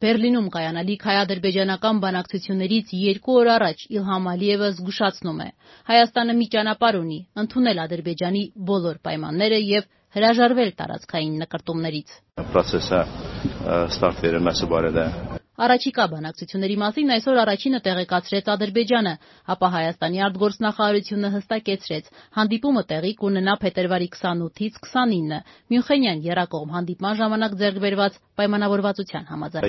Բեռլինում կայանալիք հայ-ադրբեջանական բանակցություններից երկու օր առաջ Իլհամ Ալիևը զգուշացնում է. Հայաստանը մի ճանապարհ ունի՝ ընդունել Ադրբեջանի բոլոր պայմանները եւ հրաժարվել տարածքային նկրտումներից։ ստարտ վերել է բարեդա Առաջիկա բանակցությունների մասին այսօր առաջինը տեղեկացրեց Ադրբեջանը, ապա Հայաստանի արտգործնախարարությունը հստակեցրեց՝ հանդիպումը տեղի կունենա փետրվարի 28-ից 29 Մյունխենյան եռակողմ հանդիպման ժամանակ ձեռք բերված պայմանավորվածության համաձայն։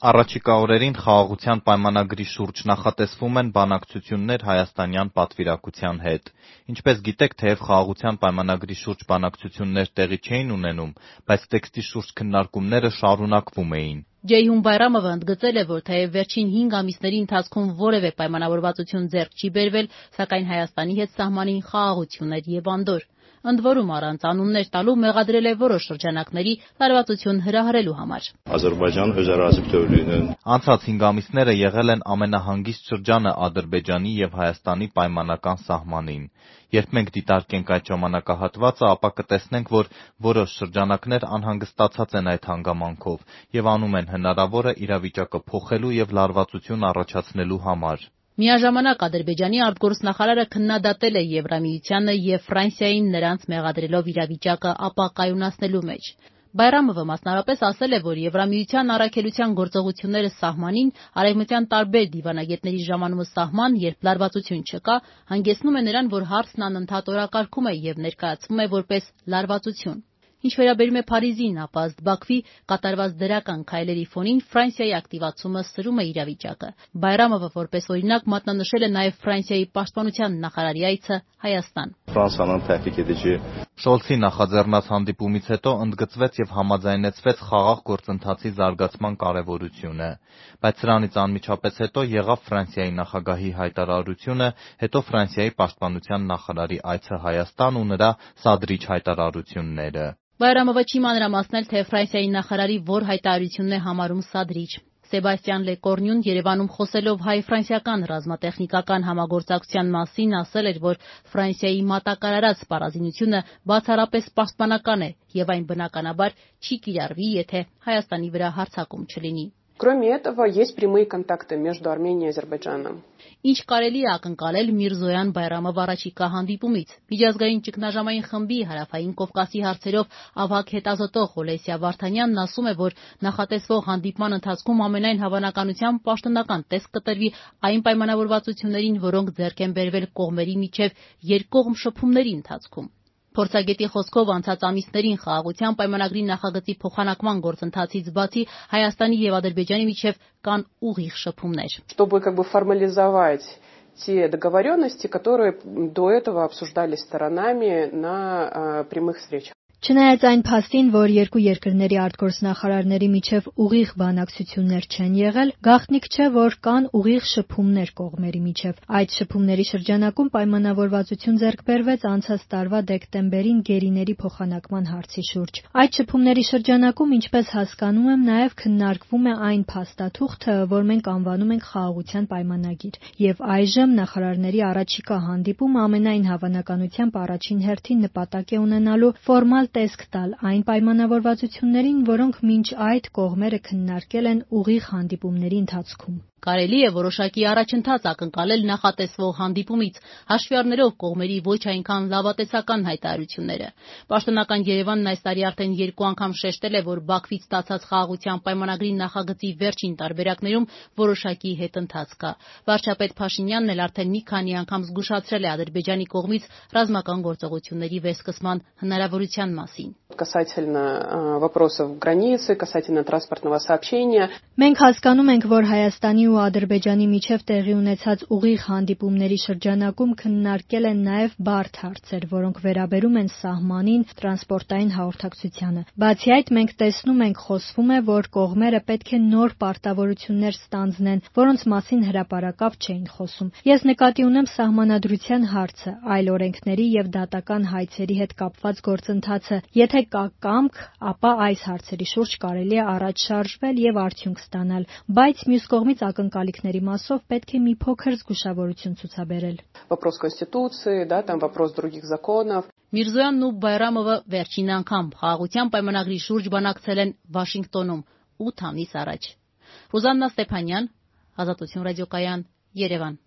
Առաջիկա օրերին Խաղաղության պայմանագրի շուրջ նախատեսվում են բանակցություններ հայաստանյան պատվիրակության հետ։ Ինչպես գիտեք, թեև Խաղաղության պայմանագրի շուրջ բանակցություններ տեղի չէին ունենում, բայց տեքստի շուրջ քննարկումները շարունակվում էին։ Ջեյհուն Բայրամովը ընդգծել է, որ թեև վերջին 5 ամիսների ընթացքում որևէ պայմանավորվածություն ձեռք չի բերվել, սակայն Հայաստանի հետ սահմանին խաղաղություն էր եւ անդորր։ Ընդ որում, առանց անուններ տալու մեղադրել է որոշ շրջանակների լարվածություն հրահրելու համար։ Անցած 5 ամիսները եղել են ամենահանգիստ շրջանը Ադրբեջանի եւ Հայաստանի պայմանական սահմանին։ Երբ մենք դիտարկենք այդ ժամանակահատվածը, ապա կտեսնենք, որ որոշ շրջանակներ անհանգստացած են այդ հանգամանքով եւ անում են հնարավորը իրավիճակը փոխելու եւ լարվածություն առաջացնելու համար։ Միաժամանակ Ադրբեջանի արտգործնախարարը քննադատել է Եվրամիությանը եւ Ֆրանսիային նրանց մեղադրելով իրավիճակը ապակայունացնելու մեջ։ Բայրամովը մասնավորապես ասել է, որ Եվրամիության առաքելության գործողությունները սահմանին, արևմտյան տարբեր դիվանագետների ժամանումը սահման, երբ լարվածություն չկա, հանգեցնում է նրան, որ հարցն անընդհատ օրակարգում է եւ ներկայացվում է որպես լարվածություն։ Ինչ վերաբերում է Փարիզին, ապա ըստ Բաքվի կատարված դրական քայլերի ֆոնին Ֆրանսիայի ակտիվացումը սրում է իրավիճակը։ Բայրամովը որպես օրինակ մատնանշել է նաև Ֆրանսիայի պաշտպանության նախարարի այցը Հայաստան։ Ֆրանսիան թեփիկեդիջի Շոլցի նախաձեռնած հանդիպումից հետո ընդգծվեց եւ համաձայնեցվեց խաղաղ գործընթացի զարգացման կարեւորությունը, բայց սրանից անմիջապես հետո եղավ Ֆրանսիայի նախագահի հայտարարությունը, հետո Ֆրանսիայի պաշտպանության նախարարի այցը Հայաստան ու նրա սադրիչ հայտարարությունները։ Բայրամովը չի մանրամասնել, թե Ֆրանսիայի նախարարի որ հայտարարությունն է համարում սադրիչ։ Սեբաստիան Լեկորնյուն Երևանում խոսելով հայ-ֆրանսիական ռազմատեխնիկական համագործակցության մասին ասել էր, որ Ֆրանսիայի մատակարարած սպառազինությունը բացառապես պաշտպանական է եւ այն բնականաբար չի կիրառվի, եթե Հայաստանի վրա հարձակում չլինի։ Кроме этого, есть прямые контакты между Арменией и Азербайджаном. Ինչ կարելի է ակնկալել Միրզոյան Բայրամով առաջիկա հանդիպումից։ Միջազգային ճգնաժամային խմբի Հարավային Կովկասի հարցերով ավագ հետազոտող Օլեսիա Վարդանյանն ասում է, որ նախատեսվող հանդիպման ընթացքում ամենայն հավանականությամբ պաշտոնական տեսք կտրվի այն պայմանավորվածություններին, որոնք ձեռք են բերվել կողմերի միջև երկկողմ շփումների ընթացքում։ Փորձագետի խոսքով անցած ամիսներին Խաղաղության պայմանագրի նախագծի փոխանակման գործընթացից բացի Հայաստանի եւ Ադրբեջանի միջեւ կան ուղիղ շփումներ։ Чтобы как бы формализовать те договоренности, которые до этого обсуждались сторонами на прямых встречах. Չնայած այն փաստին, որ երկու երկրների արտգործնախարարների միջև ուղիղ բանակցություններ չեն եղել, գաղտնիք չէ, որ կան ուղիղ շփումներ կողմերի միջև։ Այդ շփումների շրջանակում պայմանավորվածություն ձեռք բերվեց անցած տարվա դեկտեմբերին գերիների փոխանակման հարցի շուրջ։ Այդ շփումների շրջանակում, ինչպես հասկանում եմ, նաև քննարկվում է այն փաստաթուղթը, որ մենք անվանում ենք խաղաղության պայմանագիր, եւ այժմ նախարարների առաջիկա հանդիպումը ամենայն հավանականությամբ առաջին հերթին նպատակ է ունենալու ֆորմալ տեսք տալ այն պայմանավորվածություններին, որոնք մինչ այդ կողմերը քննարկել են ուղիղ հանդիպումների ընթացքում։ Կարելի է որոշակի առաջընթաց ակնկալել նախատեսվող հանդիպումից, հաշվի առնելով կողմերի ոչ այնքան լավատեսական հայտարարությունները։ Պաշտոնական Երևանն այս տարի արդեն երկու անգամ շեշտել է, որ Բաքվից ստացած խաղաղության պայմանագրի նախագծի վերջին տարբերակներում որոշակի հետընթաց կա։ Վարչապետ Փաշինյանն էլ արդեն մի քանի անգամ զգուշացրել է Ադրբեջանի կողմից ռազմական գործողությունների վերսկսման հնարավորության մասին։ Касательно вопросов границы, касательно транспортного сообщения. Մենք հասկանում ենք, որ Հայաստանի ու Ադրբեջանի միջև տեղի ունեցած ուղիղ հանդիպումների շրջանակում քննարկել են նաև բարդ հարցեր, որոնք վերաբերում են սահմանին, տրանսպորտային հաղորդակցությանը։ Բացի այդ, մենք տեսնում ենք, խոսվում է, որ կողմերը պետք է նոր պարտավորություններ ստանձնեն, որոնց մասին հրապարակավ չէին խոսում։ Ես նկատի ունեմ սահմանադրության հարցը, այլ օրենքների եւ դատական հայցերի հետ կապված գործընթացը։ Եթե կա կամք, ապա այս հարցերի շուրջ կարելի է առաջ շարժվել եւ արդյունք ստանալ, բայց մյուս կողմից ակնկալիքների մասով պետք է մի փոքր զգուշավորություն ցուցաբերել։ Вопрос конституции, да, там вопрос других законов. Միրզոյանն ու Բայրամովը վերջին անգամ խաղաղության պայմանագրի շուրջ բանակցել են Վաշինգտոնում 8 ամիս առաջ։ Ռուզաննա Ստեփանյան, Ազատություն ռադիոկայան, Երևան։